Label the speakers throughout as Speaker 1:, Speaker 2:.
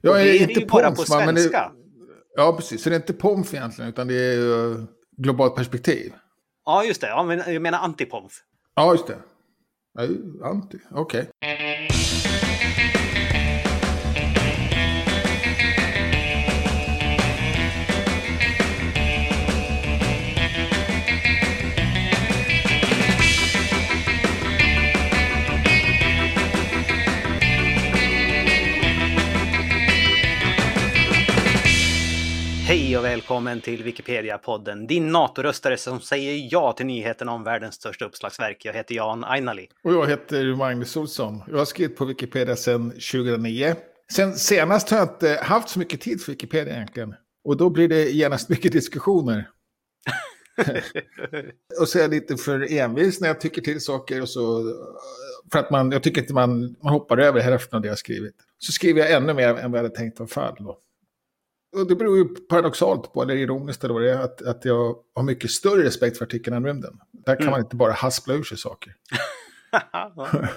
Speaker 1: Ja,
Speaker 2: Och
Speaker 1: är
Speaker 2: det
Speaker 1: det
Speaker 2: är
Speaker 1: inte
Speaker 2: ju bara på?
Speaker 1: Men det-
Speaker 2: svenska.
Speaker 1: Ja, precis. Så det är inte POMF egentligen, utan det är uh, globalt perspektiv.
Speaker 2: Ja, just det. Ja, men jag menar antipomf.
Speaker 1: Ja, just det. Ja, anti. Okej.
Speaker 2: Hej och välkommen till Wikipedia-podden. Din NATO-röstare som säger ja till nyheterna om världens största uppslagsverk. Jag heter Jan Ainali.
Speaker 1: Och jag heter Magnus Olsson. Jag har skrivit på Wikipedia sedan 2009. Sen senast har jag inte haft så mycket tid för Wikipedia egentligen. Och då blir det genast mycket diskussioner. och så är jag lite för envis när jag tycker till saker. Och så, för att man, jag tycker inte man, man hoppar över hälften av det jag skrivit. Så skriver jag ännu mer än vad jag hade tänkt vara fall. Då. Och det beror ju paradoxalt på, eller ironiskt eller vad det är, att, att jag har mycket större respekt för artikeln än rymden. Där kan
Speaker 2: Mm.
Speaker 1: man inte bara haspla ur sig saker.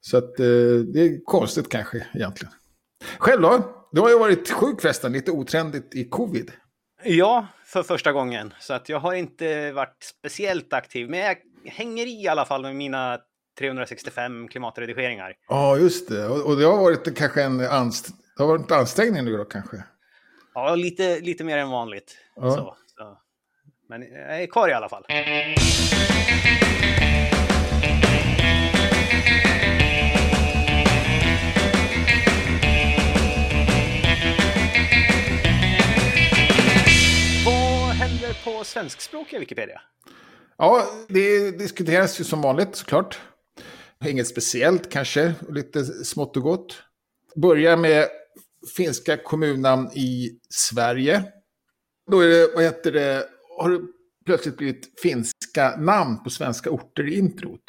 Speaker 1: Så att eh, det är konstigt kanske egentligen. Själv då? Du har ju varit sjuk förresten, lite otrendigt i covid.
Speaker 2: ja, för första gången. Så att jag har inte varit speciellt aktiv. Men jag hänger i i alla fall med mina 365 klimatredigeringar.
Speaker 1: Ja, just det. Och, och det har varit kanske en anst det har varit ansträngning nu då kanske.
Speaker 2: Ja, lite, lite mer än vanligt.
Speaker 1: Ja.
Speaker 2: Så, så. Men jag är kvar i alla fall. Vad händer på svenskspråkiga Wikipedia?
Speaker 1: Ja, det diskuteras ju som vanligt såklart. Inget speciellt kanske, lite smått och gott. Börjar med finska kommunnamn i Sverige. Då är det, vad heter det, har det plötsligt blivit finska namn på svenska orter i introt.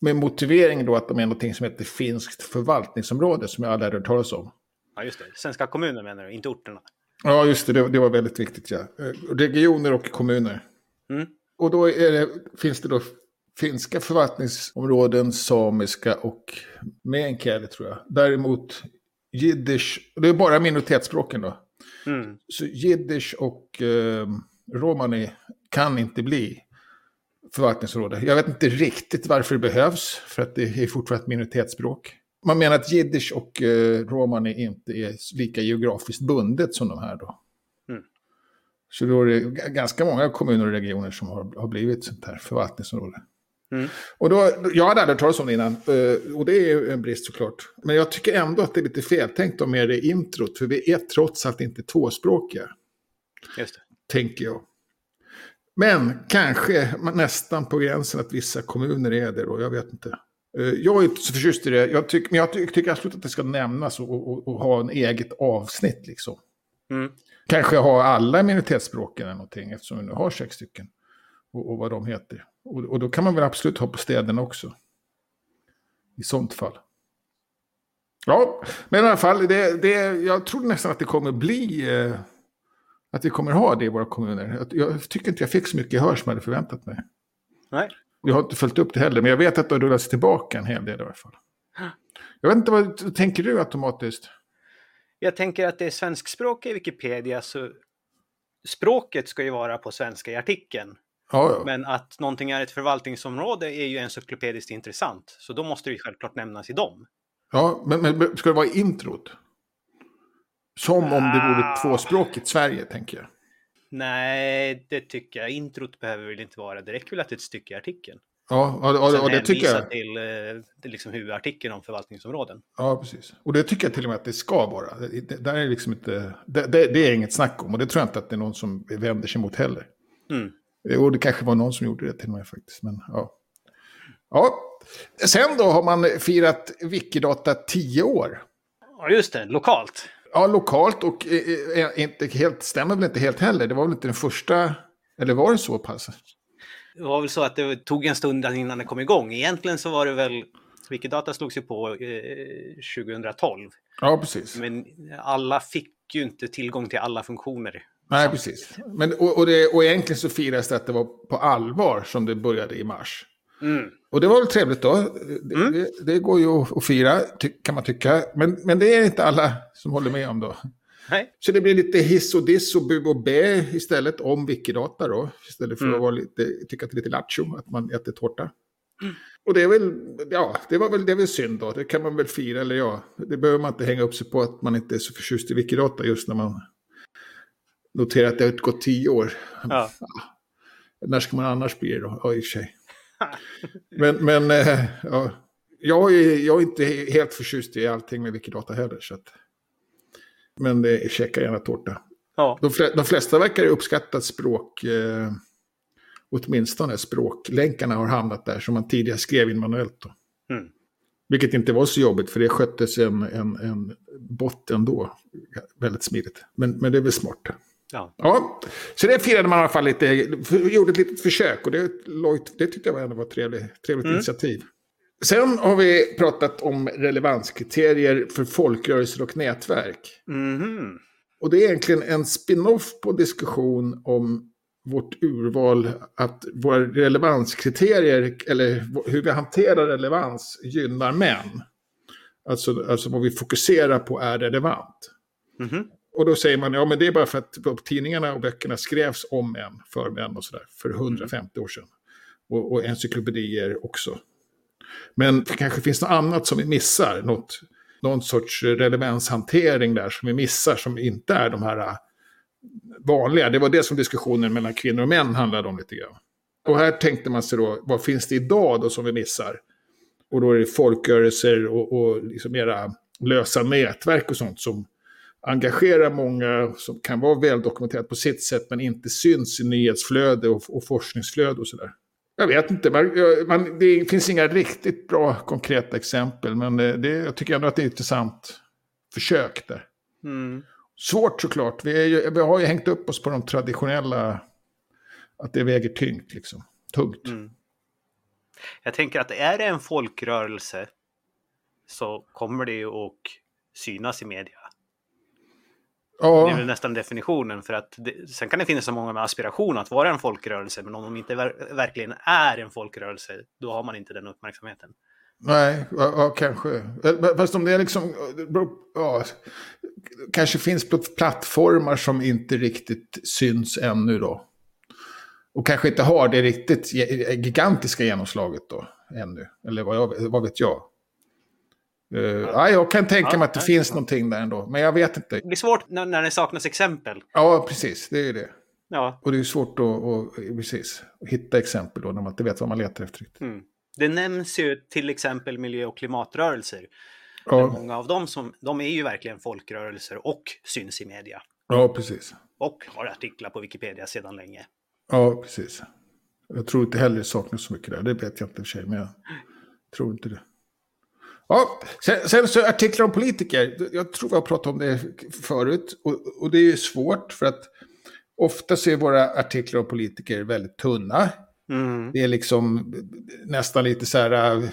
Speaker 1: Med motivering då att de är någonting som heter finskt förvaltningsområde som jag aldrig hört talas om.
Speaker 2: Ja, just det. Svenska kommuner menar du, inte orterna.
Speaker 1: Ja, just det, det, det var väldigt viktigt. Ja. Eh, Regioner och kommuner.
Speaker 2: Mm.
Speaker 1: Och då det, finns det då finska förvaltningsområden, samiska och meänkieli tror jag. Däremot jiddisch, det är bara minoritetsspråken då.
Speaker 2: Mm.
Speaker 1: Så jiddisch och eh, romani kan inte bli förvaltningsområde. Jag vet inte riktigt varför det behövs, för att det är fortfarande ett minoritetsspråk. Man menar att jiddisch och eh, romani inte är lika geografiskt bundet som de här då.
Speaker 2: Mm.
Speaker 1: Så då är det ganska många kommuner och regioner som har, har blivit sånt här förvaltningsområde.
Speaker 2: Mm.
Speaker 1: Och då, jag hade aldrig hört talas om det innan, eh, och det är ju en brist såklart. Men jag tycker ändå att det är lite feltänkt om med det introt, för vi är trots allt inte tvåspråkiga,
Speaker 2: Just det.
Speaker 1: tänker jag. Men kanske nästan på gränsen att vissa kommuner är det då, jag vet inte. Eh, Jag är inte så förtjust i det, jag tycker, men jag ty- tycker absolut att det ska nämnas och, och, och ha en eget avsnitt liksom.
Speaker 2: Mm.
Speaker 1: Kanske ha alla minoritetsspråken eller någonting, eftersom vi nu har sex stycken. Och, och vad de heter. Och, och då kan man väl absolut ha på städerna också. I sånt fall. Ja, men i alla fall, det, det, jag tror nästan att det kommer bli... Eh, att vi kommer ha det i våra kommuner. Jag, tycker inte jag fick så mycket gehör som jag hade förväntat mig.
Speaker 2: Nej.
Speaker 1: Jag har inte följt upp det heller, men jag vet att det har rullats tillbaka en hel del i alla fall. Jag vet inte, vad tänker du automatiskt?
Speaker 2: Jag tänker att det är svenskspråkiga Wikipedia så språket ska ju vara på svenska i artikeln.
Speaker 1: Ja, ja.
Speaker 2: Men att någonting är ett förvaltningsområde är ju encyklopediskt intressant. Så då måste det självklart nämnas i dem.
Speaker 1: Ja, men, men ska det vara i introt? Som om det vore
Speaker 2: Ah.
Speaker 1: tvåspråkigt Sverige, tänker jag.
Speaker 2: Nej, det tycker jag. Introt behöver väl inte vara. Det räcker väl att det är ett stycke i artikeln.
Speaker 1: Ja, och, och, och det tycker jag.
Speaker 2: till eh, liksom huvudartikeln om förvaltningsområden.
Speaker 1: Ja, precis. Och det tycker jag till och med att det ska vara. Det, det, där är liksom inte, det, det, det är inget snack om. Och det tror jag inte att det är någon som vänder sig mot heller.
Speaker 2: Mm.
Speaker 1: Och det kanske var någon som gjorde det till med faktiskt. Men, ja. Ja. Sen då har man firat Wikidata 10 år.
Speaker 2: Ja, just det. Lokalt.
Speaker 1: Ja, lokalt och eh, eh, inte helt, stämmer väl inte helt heller. Det var väl inte den första, eller var det så pass?
Speaker 2: Det var väl så att det tog en stund innan det kom igång. Egentligen så var det väl Wikidata slogs ju på eh, 2012.
Speaker 1: Ja, precis.
Speaker 2: Men alla fick ju inte tillgång till alla funktioner.
Speaker 1: Nej, precis. Men, och, och, det, och egentligen så firas det att det var på allvar som det började i mars.
Speaker 2: Mm.
Speaker 1: Och det var väl trevligt då. Det,
Speaker 2: Mm.
Speaker 1: det, det går ju att fira, kan man tycka. Men, men det är inte alla som håller med om då.
Speaker 2: Nej.
Speaker 1: Så det blir lite hiss och diss och bu och bä istället om Wikidata då. Istället för
Speaker 2: Mm.
Speaker 1: att vara lite, tycka att det är lite lattjo, att man äter tårta. Och det är väl, ja, det var väl, det är väl synd då. Det kan man väl fira, eller ja. Det behöver man inte hänga upp sig på att man inte är så förtjust i Wikidata just när man noterar att det har gått tio år.
Speaker 2: Ja.
Speaker 1: När ska man annars bli det då? Ja, i och för sig. Men, men eh, ja, jag, är, jag är inte helt förtjust i allting med Wikidata heller. Så att, men det käkar gärna tårta.
Speaker 2: Ja.
Speaker 1: De, de flesta verkar uppskatta att språk, eh, åtminstone språklänkarna har hamnat där som man tidigare skrev in manuellt. Då.
Speaker 2: Mm.
Speaker 1: Vilket inte var så jobbigt för det sköttes en, en, en bot ändå. Väldigt smidigt. Men, men det är väl smart.
Speaker 2: Ja.
Speaker 1: Ja, så det firade man i alla fall lite, gjorde ett litet försök och det, det tyckte jag var ändå var ett trevligt, trevligt
Speaker 2: Mm.
Speaker 1: initiativ. Sen har vi pratat om relevanskriterier för folkrörelser och nätverk.
Speaker 2: Mhm.
Speaker 1: Och det är egentligen en spin-off på diskussion om vårt urval, att våra relevanskriterier, eller hur vi hanterar relevans, gynnar män. Alltså, alltså vad vi fokuserar på är relevant.
Speaker 2: Mhm.
Speaker 1: Och då säger man, ja men det är bara för att tidningarna och böckerna skrevs om män, för män och sådär, för 150 år sedan. Och, och encyklopedier också. Men det kanske finns något annat som vi missar, något, någon sorts relevanshantering där som vi missar, som inte är de här äh, vanliga. Det var det som diskussionen mellan kvinnor och män handlade om lite grann. Och här tänkte man sig då, vad finns det idag då som vi missar? Och då är det folkrörelser och, och liksom mera lösa nätverk och sånt som engagerar många, som kan vara väldokumenterat på sitt sätt men inte syns i nyhetsflöde och, och forskningsflöde och sådär. Jag vet inte, man, man, det finns inga riktigt bra konkreta exempel men det, det, jag tycker ändå att det är ett intressant försök där.
Speaker 2: Mm.
Speaker 1: Svårt såklart, vi, ju, vi har ju hängt upp oss på de traditionella, att det väger tyngt liksom. Tungt.
Speaker 2: Mm. Jag tänker att är det en folkrörelse så kommer det ju att synas i media. Det är
Speaker 1: Ja,
Speaker 2: väl nästan definitionen för att det, sen kan det finnas så många med aspiration att vara en folkrörelse men om de inte ver verkligen är en folkrörelse då har man inte den uppmärksamheten.
Speaker 1: nej, ja, ja, kanske. Eh, Fast om det är liksom, ja, kanske finns plattformar som inte riktigt syns ännu då. Och kanske inte har det riktigt gigantiska genomslaget då, ännu. Eller vad, jag, vad vet jag. Uh, ja, jag kan tänka
Speaker 2: Ja,
Speaker 1: mig att det
Speaker 2: nej,
Speaker 1: finns
Speaker 2: ja.
Speaker 1: någonting där ändå, men jag vet inte.
Speaker 2: Det blir svårt när, när det saknas exempel.
Speaker 1: Ja, precis, det är ju det.
Speaker 2: Ja,
Speaker 1: Och det är svårt att, att, precis, att hitta exempel då när man inte vet vad man letar efter.
Speaker 2: mm. Det nämns ju till exempel miljö och klimatrörelser.
Speaker 1: Ja,
Speaker 2: Många av dem som, de är ju verkligen folkrörelser och syns i media.
Speaker 1: ja, precis.
Speaker 2: Och har artiklar på Wikipedia sedan länge.
Speaker 1: Ja, precis. Jag tror inte heller det saknas så mycket där. Det vet jag inte i och för sig, men jag tror inte det. Ja, sen, sen så artiklar om politiker. Jag tror vi har pratat om det förut. Och, och det är ju svårt för att ofta så är våra artiklar om politiker väldigt tunna.
Speaker 2: Mm.
Speaker 1: Det är liksom nästan lite så här äh,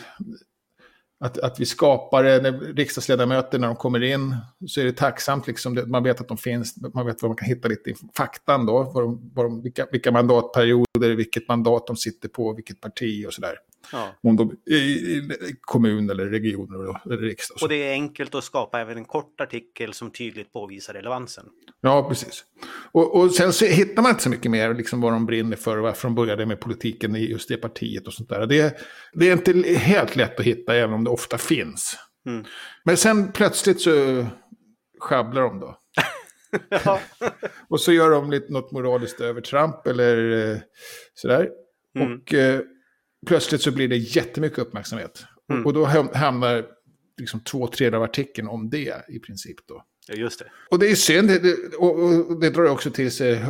Speaker 1: att, att vi skapar det, när riksdagsledamöter när de kommer in så är det tacksamt, liksom, man vet att de finns, man vet vad man kan hitta lite faktan då, vad de, vad de, vilka, vilka mandatperioder, vilket mandat de sitter på, vilket parti och sådär.
Speaker 2: Ja.
Speaker 1: Om de i, i, kommun eller regioner då, eller riksdag. Och.
Speaker 2: Och det är enkelt att skapa även en kort artikel som tydligt påvisar relevansen.
Speaker 1: Ja, precis. Och, och sen så hittar man inte så mycket mer liksom vad de brinner för och varför de började med politiken i just det partiet och sånt där. Det, det är inte helt lätt att hitta även om det ofta finns.
Speaker 2: Mm.
Speaker 1: Men sen plötsligt så sjabblar de då.
Speaker 2: Ja.
Speaker 1: Och så gör de lite något moraliskt övertramp eller eh, sådär.
Speaker 2: Mm.
Speaker 1: Och eh, plötsligt så blir det jättemycket uppmärksamhet.
Speaker 2: Mm.
Speaker 1: Och, då ham- hamnar liksom två tredjedelar av artikeln om det i princip då.
Speaker 2: Ja, just det.
Speaker 1: Och det är synd, det, och, och det drar också till sig,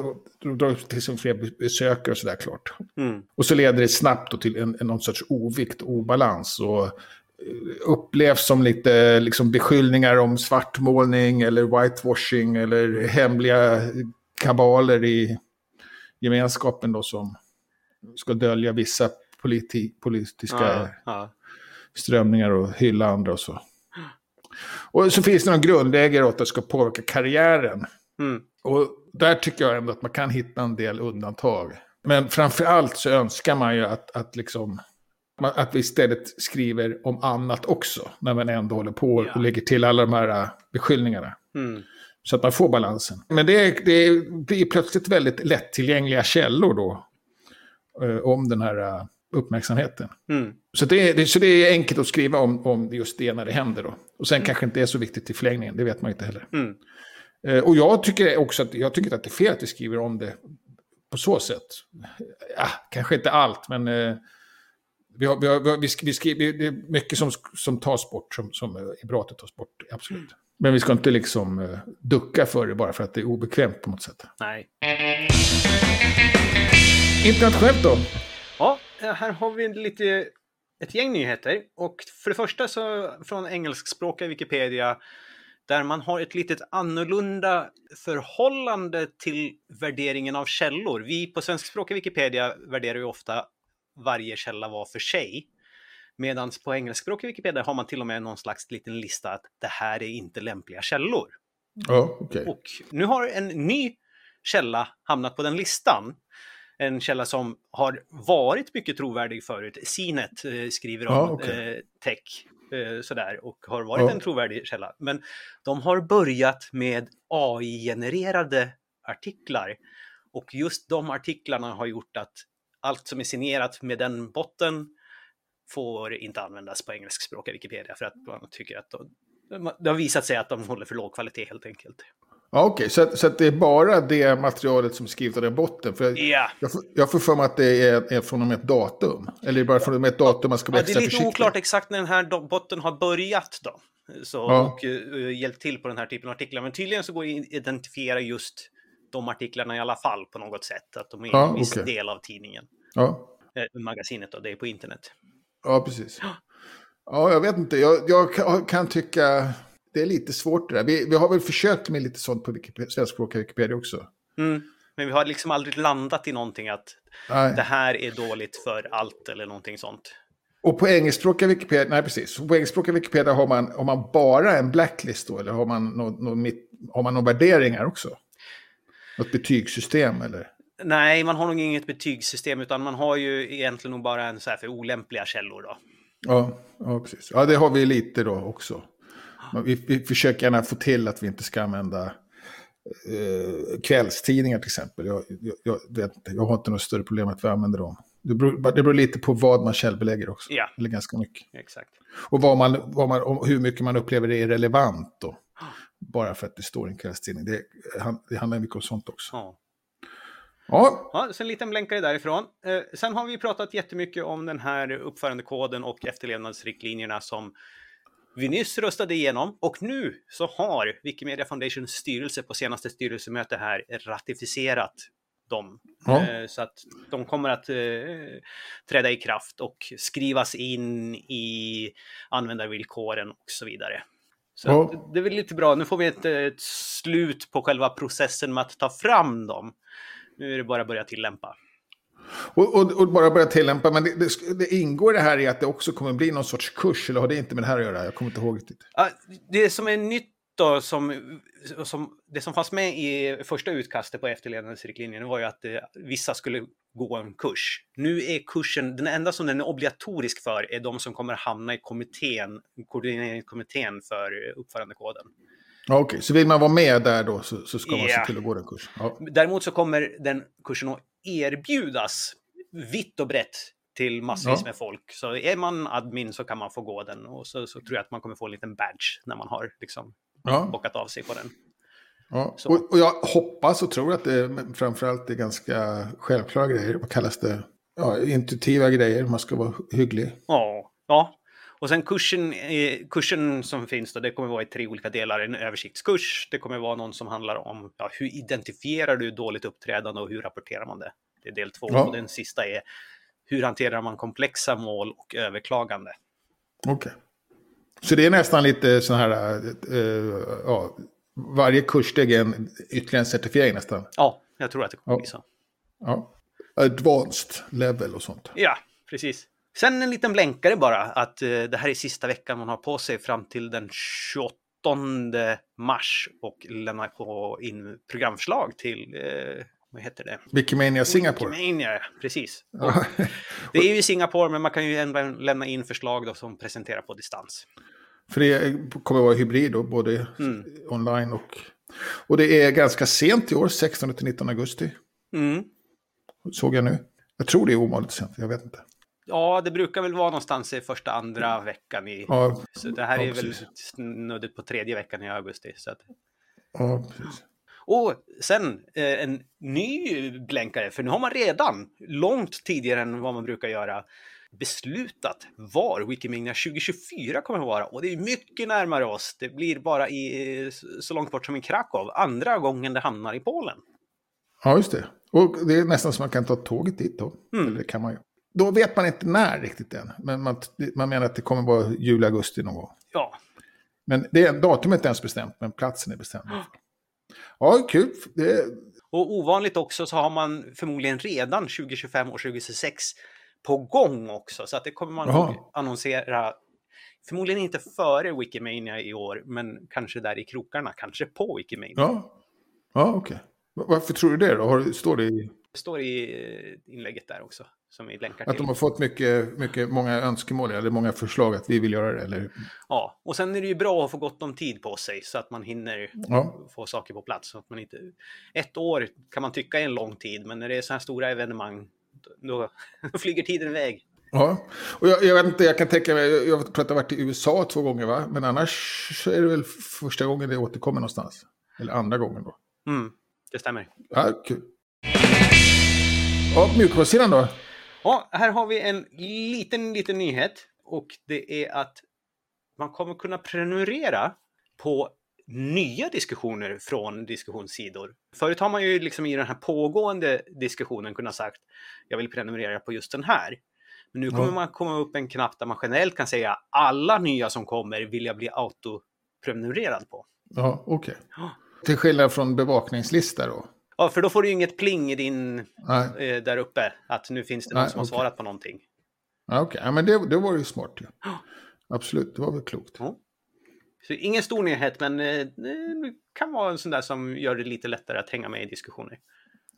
Speaker 1: drar till sig fler besökare och sådär klart.
Speaker 2: Mm.
Speaker 1: Och så leder det snabbt till en, en någon sorts ovikt obalans. Och eh, upplevs som lite liksom beskyllningar om svartmålning eller whitewashing eller hemliga kabaler i gemenskapen då som ska dölja vissa politi politiska
Speaker 2: Ja, ja.
Speaker 1: strömningar och hylla andra och så. Och så finns det någon grundläge åt att det ska påverka karriären.
Speaker 2: Mm.
Speaker 1: Och där tycker jag ändå att man kan hitta en del undantag. Men framför allt så önskar man ju att, att liksom Att vi istället skriver om annat också, när man ändå håller på och
Speaker 2: Ja.
Speaker 1: lägger till alla de här äh, beskyllningarna.
Speaker 2: Mm.
Speaker 1: Så att man får balansen. Men det, det blir plötsligt väldigt lättillgängliga källor då. eh, Om den här äh, uppmärksamheten.
Speaker 2: Mm.
Speaker 1: Så det, det, så det är enkelt att skriva om, om just det när det händer då. Och sen kanske inte är så viktigt i förlängningen, det vet man inte heller.
Speaker 2: Mm.
Speaker 1: Eh, och jag tycker också att, jag tycker att det är fel att vi skriver om det på så sätt. Ja, kanske inte allt, men eh, vi, har, vi, har, vi, vi, sk- vi skriver, det är mycket som, som tas bort som, som är bra att det tas bort, absolut. Men vi ska inte liksom eh, ducka för det bara för att det är obekvämt på något sätt.
Speaker 2: Nej.
Speaker 1: Internationellt då?
Speaker 2: Ja, här har vi lite, ett gäng nyheter. Och för det första så från engelskspråkiga Wikipedia där man har ett litet annorlunda förhållande till värderingen av källor. Vi på svenskspråkiga Wikipedia värderar ju ofta varje källa var för sig. Medan på engelskspråkiga Wikipedia har man till och med någon slags liten lista att det här är inte lämpliga källor.
Speaker 1: Ja, okej.
Speaker 2: Och nu har en ny källa hamnat på den listan. En källa som har varit mycket trovärdig förut. Sinet eh, skriver om
Speaker 1: Ja, okej.
Speaker 2: eh, tech eh, sådär och har varit
Speaker 1: Ja.
Speaker 2: en trovärdig källa. Men de har börjat med AI-genererade artiklar. Och just de artiklarna har gjort att allt som är signerat med den botten får inte användas på engelskspråkiga Wikipedia för att man tycker att de, det har visat sig att de håller för låg kvalitet helt enkelt.
Speaker 1: Ja, okej. Så, att, så att det är bara det materialet som är skrivet av den botten? För jag,
Speaker 2: Ja,
Speaker 1: jag, jag får för mig att det är, är från och med ett datum. Eller är det bara från och med ett datum man ska vara
Speaker 2: ja det är
Speaker 1: extra
Speaker 2: lite
Speaker 1: försiktig?
Speaker 2: oklart exakt när den här botten har börjat då. Så,
Speaker 1: Ja.
Speaker 2: Och uh, hjälpt till på den här typen av artiklar. Men tydligen så går det att identifiera just de artiklarna i alla fall på något sätt. Att de är
Speaker 1: Ja,
Speaker 2: en viss
Speaker 1: okej.
Speaker 2: del av tidningen.
Speaker 1: Ja.
Speaker 2: Eh, magasinet då, det är på internet.
Speaker 1: Ja, precis. Ja, jag vet inte. Jag, jag kan tycka det är lite svårt det där. Vi, vi har väl försökt med lite sånt på Wikipedia, svenskspråkiga Wikipedia också.
Speaker 2: Mm. Men vi har liksom aldrig landat i någonting att
Speaker 1: Nej.
Speaker 2: det här är dåligt för allt eller någonting sånt.
Speaker 1: Och på engelskspråkiga Wikipedia, nej precis. På engelskspråkiga Wikipedia har man, har man bara en blacklist då? Eller har man någon, någon, har man några värderingar också? Något betygssystem eller?
Speaker 2: Nej, man har nog inget betygssystem utan man har ju egentligen nog bara en så här för olämpliga källor då.
Speaker 1: Ja, ja, precis. Ja, det har vi lite då också. Vi, vi försöker gärna få till att vi inte ska använda eh, kvällstidningar till exempel. Jag, jag, jag, jag har inte något större problem att vi använder dem. Det beror, det beror lite på vad man källbelägger också.
Speaker 2: Ja.
Speaker 1: Eller ganska mycket.
Speaker 2: Exakt.
Speaker 1: Och vad man, vad man, hur mycket man upplever det är relevant då. Bara för att det står i en kvällstidning. Det, det handlar mycket om sånt också.
Speaker 2: Ja.
Speaker 1: Ja,
Speaker 2: Ja, så en liten blänkare därifrån. Eh, sen har vi pratat jättemycket om den här uppförandekoden och efterlevnadsriktlinjerna som vi nyss röstade igenom. Och nu så har Wikimedia Foundations styrelse på senaste styrelsemöte här ratificerat dem.
Speaker 1: Ja.
Speaker 2: Eh, så att de kommer att eh, träda i kraft och skrivas in i användarvillkoren och så vidare. Så
Speaker 1: Ja.
Speaker 2: det är väl lite bra. Nu får vi ett, ett slut på själva processen med att ta fram dem. Nu är det bara att börja tillämpa.
Speaker 1: Och, och, och bara börja tillämpa. Men det, det, det ingår det här i att det också kommer bli någon sorts kurs. Eller har det inte med det här att göra? Jag kommer inte ihåg riktigt.
Speaker 2: Det som är nytt då, som, som, det som fanns med i första utkastet på efterlevnadsriktlinjerna var ju att eh, vissa skulle gå en kurs. Nu är kursen, den enda som den är obligatorisk för är de som kommer hamna i kommittén, koordineringskommittén för uppförandekoden.
Speaker 1: Okej, så vill man vara med där då så, så ska man
Speaker 2: Ja.
Speaker 1: se till att gå den kursen. Ja.
Speaker 2: Däremot så kommer den kursen att erbjudas vitt och brett till massvis med folk. Så är man admin så kan man få gå den och så, så tror jag att man kommer få en liten badge när man har liksom
Speaker 1: Ja,
Speaker 2: bockat av sig på den.
Speaker 1: ja. Och, och jag hoppas och tror att det framförallt är ganska självklara grejer. Vad kallas det? Ja, intuitiva grejer. Man ska vara hygglig.
Speaker 2: Ja, ja. Och sen kursen, eh, kursen som finns då, det kommer vara i tre olika delar. En översiktskurs, det kommer vara någon som handlar om ja, hur identifierar du dåligt uppträdande och hur rapporterar man det? Det är del två.
Speaker 1: Ja.
Speaker 2: Och den sista är hur hanterar man komplexa mål och överklagande?
Speaker 1: Okej. Så det är nästan lite så här, eh, ja, varje kurssteg är en, ytterligare en certifiering nästan.
Speaker 2: Ja, jag tror att det kommer
Speaker 1: Ja.
Speaker 2: bli så.
Speaker 1: Ja. Advanced level och sånt.
Speaker 2: Ja, precis. Sen en liten blänkare bara, att eh, det här är sista veckan man har på sig fram till den 28 mars och lämna på in programförslag till eh, vad heter det?
Speaker 1: Wikimania Singapore.
Speaker 2: Wikimania, precis. Det är ju Singapore, men man kan ju ändå lämna in förslag då som presenterar på distans.
Speaker 1: För det kommer att vara hybrid då, både
Speaker 2: Mm.
Speaker 1: online och... Och det är ganska sent i år, 16 till 19 augusti.
Speaker 2: Mm.
Speaker 1: Såg jag nu. Jag tror det är ovanligt sent, jag vet inte.
Speaker 2: Ja, det brukar väl vara någonstans i första, andra veckan i...
Speaker 1: Ja,
Speaker 2: Så det här
Speaker 1: Ja,
Speaker 2: är väl snuddet på tredje veckan i augusti. Så att...
Speaker 1: ja precis.
Speaker 2: Och sen eh, en ny blänkare, för nu har man redan, långt tidigare än vad man brukar göra, beslutat var Wikimania 2024 kommer att vara. Och det är mycket närmare oss. Det blir bara i, så långt bort som i Krakow. Andra gången det hamnar i Polen.
Speaker 1: Ja, just det. Och det är nästan så man kan ta tåget dit då.
Speaker 2: Mm.
Speaker 1: Eller det kan man ju. Då vet man inte när riktigt än. Men man, man menar att det kommer vara juli, augusti någon gång.
Speaker 2: Ja,
Speaker 1: Men det datumet är inte ens bestämt, men platsen är bestämd. Ja, kul. Det,
Speaker 2: och ovanligt också så har man förmodligen redan 2025 och 2026 på gång också. Så att det kommer man nog annonsera Förmodligen inte före Wikimania i år, men kanske där i krokarna, kanske på Wikimania.
Speaker 1: ja, ja okej. Va- Varför tror du det då? Har, står det i,
Speaker 2: Det står i eh, inlägget där också, som vi länkar
Speaker 1: att
Speaker 2: till.
Speaker 1: de har fått mycket, mycket, många önskemål eller många förslag att vi vill göra det? Eller?
Speaker 2: Ja, och sen är det ju bra att få gott om tid på sig så att man hinner
Speaker 1: Ja,
Speaker 2: få saker på plats. Så att man inte... Ett år kan man tycka är en lång tid, men när det är så här stora evenemang, då, flyger tiden iväg.
Speaker 1: ja. Och jag, jag vet inte, jag kan tänka mig, jag tror att jag har varit i USA två gånger va? Men annars är det väl första gången det återkommer någonstans. Eller andra gången då.
Speaker 2: Mm, det stämmer.
Speaker 1: Ja, kul. Ja, mjukvarusidan då?
Speaker 2: Ja, här har vi en liten, liten nyhet och det är att man kommer kunna prenumerera på nya diskussioner från diskussionssidor. Förut har man ju liksom i den här pågående diskussionen kunnat sagt jag vill prenumerera på just den här. Men nu kommer
Speaker 1: Ja.
Speaker 2: man komma upp en knapp där man generellt kan säga alla nya som kommer vill jag bli autoprenumererad på.
Speaker 1: Ja, okej.
Speaker 2: Ja.
Speaker 1: Till skillnad från bevakningslista då?
Speaker 2: Ja, för då får du ju inget pling i din eh, där uppe att nu finns det någon
Speaker 1: Nej,
Speaker 2: som har
Speaker 1: okej.
Speaker 2: svarat på någonting.
Speaker 1: ja, okej. Ja, men det, det var ju smart ju. Absolut, det var väl klokt.
Speaker 2: Ja. Så ingen stor nyhet, men eh, det kan vara en sån där som gör det lite lättare att hänga med i diskussioner.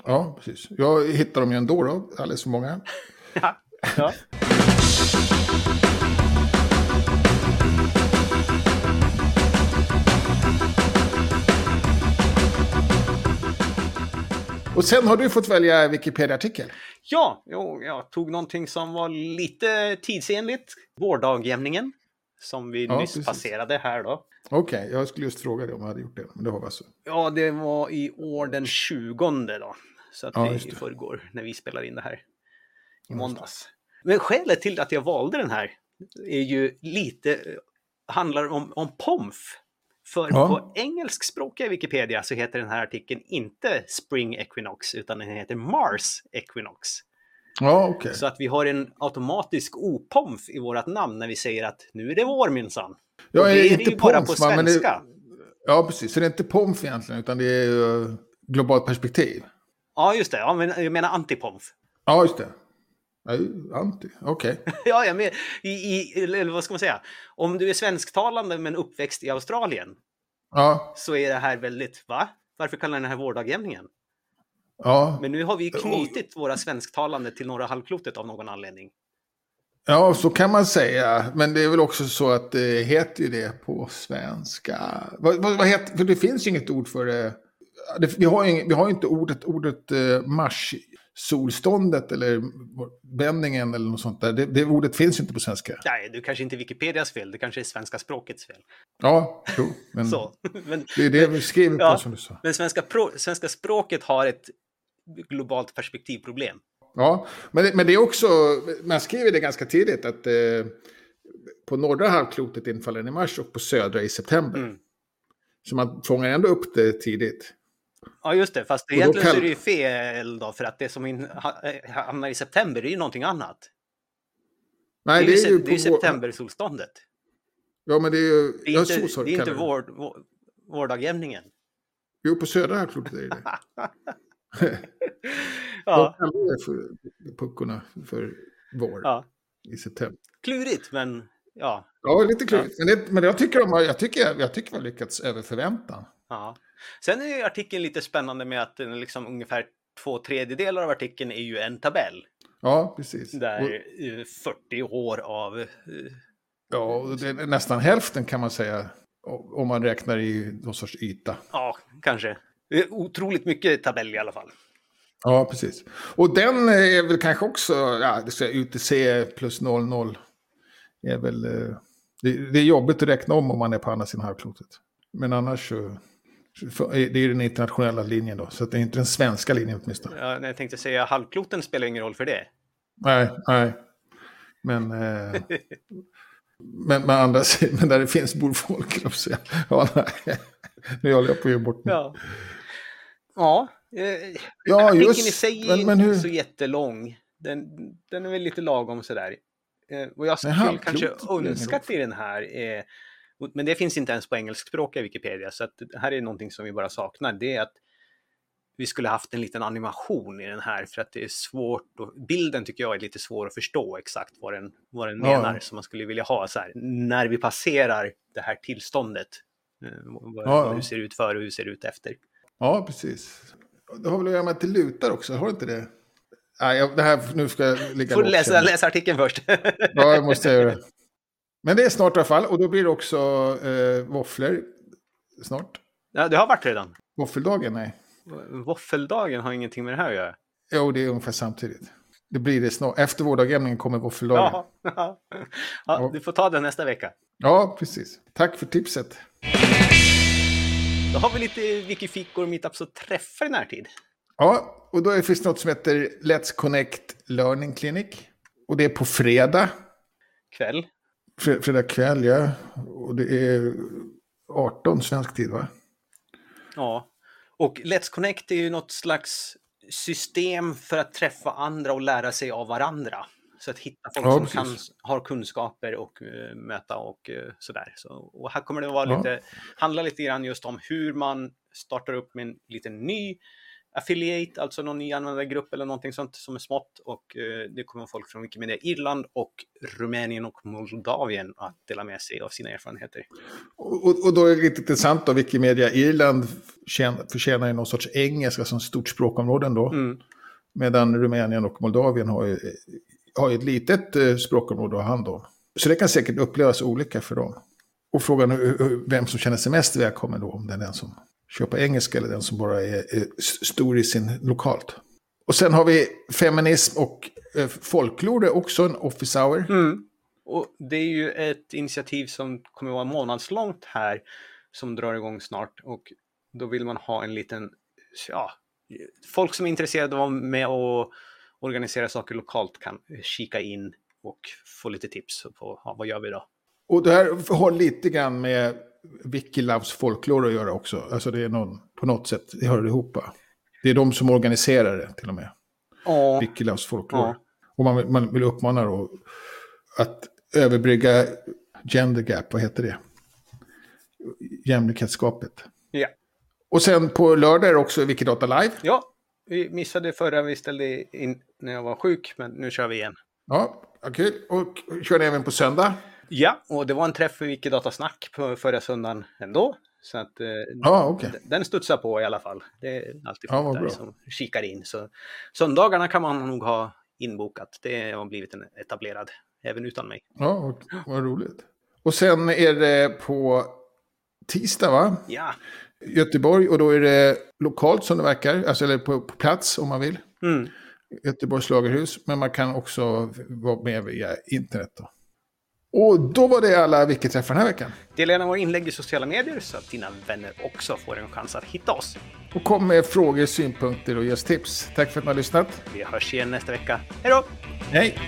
Speaker 1: Ja, precis. Jag hittar dem ju ändå då, alldeles för många.
Speaker 2: Ja. ja.
Speaker 1: Och sen har du fått välja Wikipedia-artikel.
Speaker 2: Ja, jo, jag tog någonting som var lite tidsenligt. Vårdagjämningen, som vi
Speaker 1: Ja,
Speaker 2: nyss
Speaker 1: precis.
Speaker 2: passerade här då.
Speaker 1: Okej, jag skulle just fråga dig om jag hade gjort det. Men det har vi alltså.
Speaker 2: Ja, det var i år den 20 då. Så att
Speaker 1: Ja,
Speaker 2: det är i förrgår när vi spelar in det här. I måndags. Men skälet till att jag valde den här är ju lite, eh, handlar om, om POMF. För
Speaker 1: Ja.
Speaker 2: på engelskspråkiga Wikipedia så heter den här artikeln inte Spring Equinox utan den heter Mars Equinox.
Speaker 1: Ja, okej.
Speaker 2: Så att vi har en automatisk opomf i vårt namn när vi säger att nu är det vår minsann.
Speaker 1: Ja, är
Speaker 2: det
Speaker 1: det
Speaker 2: är det
Speaker 1: inte
Speaker 2: ju bara på
Speaker 1: POMF? Men det-
Speaker 2: svenska.
Speaker 1: Ja, precis. Så det är inte POMF egentligen, utan det är ju globalt perspektiv.
Speaker 2: Ja, just det. Ja, men jag menar antipomf.
Speaker 1: Ja, just det. Ja, anti, okej.
Speaker 2: Ja, jag med, i, i, eller vad ska man säga? Om du är svensktalande men uppväxt i Australien
Speaker 1: Ja,
Speaker 2: så är det här väldigt, va? Varför kallar ni den här vårdagjämningen?
Speaker 1: ja.
Speaker 2: Men nu har vi knutit våra svensktalande till norra halvklotet av någon anledning.
Speaker 1: Ja, så kan man säga. Men det är väl också så att det heter ju det på svenska. Vad, vad, vad heter, för det finns ju inget ord för det. Det vi, har ju, vi har inte ordet, ordet eh, mars, solståndet eller vändningen eller något sånt där. Det, det ordet finns inte på svenska.
Speaker 2: Nej, det kanske inte är Wikipedias fel, det kanske är svenska språkets fel.
Speaker 1: Ja, jo, men
Speaker 2: Så. Men,
Speaker 1: det är det vi skriver på
Speaker 2: Ja.
Speaker 1: som du sa.
Speaker 2: men svenska, pro, svenska språket har ett globalt perspektivproblem.
Speaker 1: Ja, men, det- men det är också, man skriver det ganska tidigt att eh, på norra halvklotet infaller den i mars och på södra i september.
Speaker 2: Mm.
Speaker 1: Så man fångar ändå upp det tidigt.
Speaker 2: Ja, just det. Fast egentligen så
Speaker 1: kall-
Speaker 2: är det ju fel då, för att det som in, eh, hamnar i september är ju någonting annat.
Speaker 1: Nej,
Speaker 2: det är ju, se- det är ju septembersolståndet.
Speaker 1: Ja, men det är ju...
Speaker 2: Det är
Speaker 1: ja,
Speaker 2: inte,
Speaker 1: så, så
Speaker 2: det är inte vår, vår, vårdagjämningen.
Speaker 1: Jo, på södra halvklotet är det det.
Speaker 2: Ja,
Speaker 1: De kallar det för puckorna för vår
Speaker 2: ja.
Speaker 1: i september.
Speaker 2: Klurigt, men ja.
Speaker 1: Ja, lite klurigt. Men, det, men jag tycker de har, jag tycker, jag tycker vi har lyckats över förväntan.
Speaker 2: Ja. Sen är ju artikeln lite spännande med att liksom ungefär två tredjedelar av artikeln är ju en tabell.
Speaker 1: Ja, precis.
Speaker 2: Där
Speaker 1: Och,
Speaker 2: eh, 40 år av... eh,
Speaker 1: ja, det är nästan hälften kan man säga. Om man räknar i någon sorts yta.
Speaker 2: Ja, kanske. Det är Otroligt mycket tabell i alla fall.
Speaker 1: Ja, precis. Och den är väl kanske också, ja, det ska UTC plus 00. Är väl, eh, det, är jobbigt att räkna om om man är på andra sidan halvklotet. Men annars så, det är den internationella linjen då. Så det är inte den svenska linjen åtminstone.
Speaker 2: Ja, jag tänkte säga halvkloten spelar ingen roll för det.
Speaker 1: Nej, nej. Men, eh, men, men, andra, sidan- men där det finns bor folk, ja, nej. Nu håller jag på att ge bort mig.
Speaker 2: Ja. Ja, eh,
Speaker 1: Ja, just.
Speaker 2: i sig är
Speaker 1: Men- men
Speaker 2: inte så jättelång. Den, den är väl lite lagom sådär. Eh, vad jag skulle kanske önskat i den här är, men det finns inte ens på engelskspråkiga Wikipedia, så det här är någonting som vi bara saknar. Det är att vi skulle haft en liten animation i den här för att det är svårt. Och, bilden tycker jag är lite svår att förstå exakt vad den, vad den
Speaker 1: Ja.
Speaker 2: menar. Så man skulle vilja ha så här, när vi passerar det här tillståndet. eh, Vad,
Speaker 1: Ja,
Speaker 2: vad
Speaker 1: ja.
Speaker 2: det ser ut före och hur det ser ut efter.
Speaker 1: Ja, precis. Det har väl att göra med att det lutar också, har det inte det? Nej, det här, nu ska jag ligga
Speaker 2: Får läsa, läsa artikeln först.
Speaker 1: Ja, jag måste göra det. Men det är snart i alla fall, och då blir det också eh, våfflor snart.
Speaker 2: ja, det har varit redan.
Speaker 1: Våffeldagen, nej.
Speaker 2: Våffeldagen har ingenting med det här att göra.
Speaker 1: Jo, det är ungefär samtidigt. Det blir det snart. Efter vårdagjämningen kommer våffeldagen.
Speaker 2: Ja,
Speaker 1: Ja.
Speaker 2: du får ta den nästa vecka.
Speaker 1: Ja, precis. Tack för tipset.
Speaker 2: Då har vi lite wikifikor och meetups att träffa i närtid.
Speaker 1: Ja, och då finns det något som heter Let's Connect Learning Clinic. Och det är på fredag.
Speaker 2: Kväll.
Speaker 1: Fre- Fredag kväll, ja. Och det är 18 svensk tid, va?
Speaker 2: Ja. Och Let's Connect är ju något slags system för att träffa andra och lära sig av varandra. Så att hitta folk
Speaker 1: Ja,
Speaker 2: som kan, har kunskaper och eh, möta och eh, sådär. Så, och här kommer det vara
Speaker 1: Ja.
Speaker 2: lite, handla lite grann just om hur man startar upp med en liten ny affiliate, alltså någon ny användargrupp eller någonting sånt som är smått. Och eh, det kommer folk från Wikimedia Irland och Rumänien och Moldavien att dela med sig av sina erfarenheter.
Speaker 1: Och, och- då är det lite intressant då, Wikimedia Irland tjän- förtjänar ju någon sorts engelska som stort språkområden då.
Speaker 2: Mm.
Speaker 1: Medan Rumänien och Moldavien har ju, har ju ett litet eh, språkområde att ha hand om. Så det kan säkert upplevas olika för dem. Och frågan är vem som känner sig mest välkommen då, om det är den som kör på engelska eller den som bara är, är stor i sin lokalt. Och sen har vi feminism och eh, folklore, också en office hour.
Speaker 2: Mm. Och det är ju ett initiativ som kommer att vara månadslångt här som drar igång snart och då vill man ha en liten, ja, folk som är intresserade av att vara med och organisera saker lokalt kan kika in och få lite tips på ja, vad gör vi då?
Speaker 1: Och det här har lite grann med Wikiloves folklore att göra också. Alltså det är någon, på något sätt, det hör ihop. Det är de som organiserar det till och med.
Speaker 2: Ja,
Speaker 1: Wikiloves folklore.
Speaker 2: Ja.
Speaker 1: Och man, vill- man vill uppmana då att överbrygga gender gap, vad heter det? Jämlikhetsskapet.
Speaker 2: ja.
Speaker 1: Och sen på lördag är det också Wikidata Live.
Speaker 2: ja, vi missade förra vi ställde in när jag var sjuk, men nu kör vi igen.
Speaker 1: Ja, ja, kul. Och kör ni även på söndag?
Speaker 2: Ja, och det var en träff för Wikidata-snack på förra söndagen ändå. Så att eh,
Speaker 1: okej.
Speaker 2: d- den studsar på i alla fall. Det är alltid folk
Speaker 1: vad
Speaker 2: där
Speaker 1: bra.
Speaker 2: som kikar in. Så söndagarna kan man nog ha inbokat. Det har blivit en etablerad, även utan mig.
Speaker 1: Ja, och, vad roligt. Och sen är det på tisdag, va?
Speaker 2: Ja,
Speaker 1: Göteborg och då är det lokalt som det verkar, alltså eller på, på plats om man vill.
Speaker 2: mm.
Speaker 1: Göteborgs lagerhus, men man kan också vara med via internet. Då. Och då var det alla Wiki-träffar den här veckan.
Speaker 2: dela gärna våra inlägg i sociala medier så att dina vänner också får en chans att hitta oss.
Speaker 1: Och kom med frågor, synpunkter och ge oss tips. Tack för att ni har lyssnat.
Speaker 2: Vi hörs igen nästa vecka. Hej då!
Speaker 1: Hej!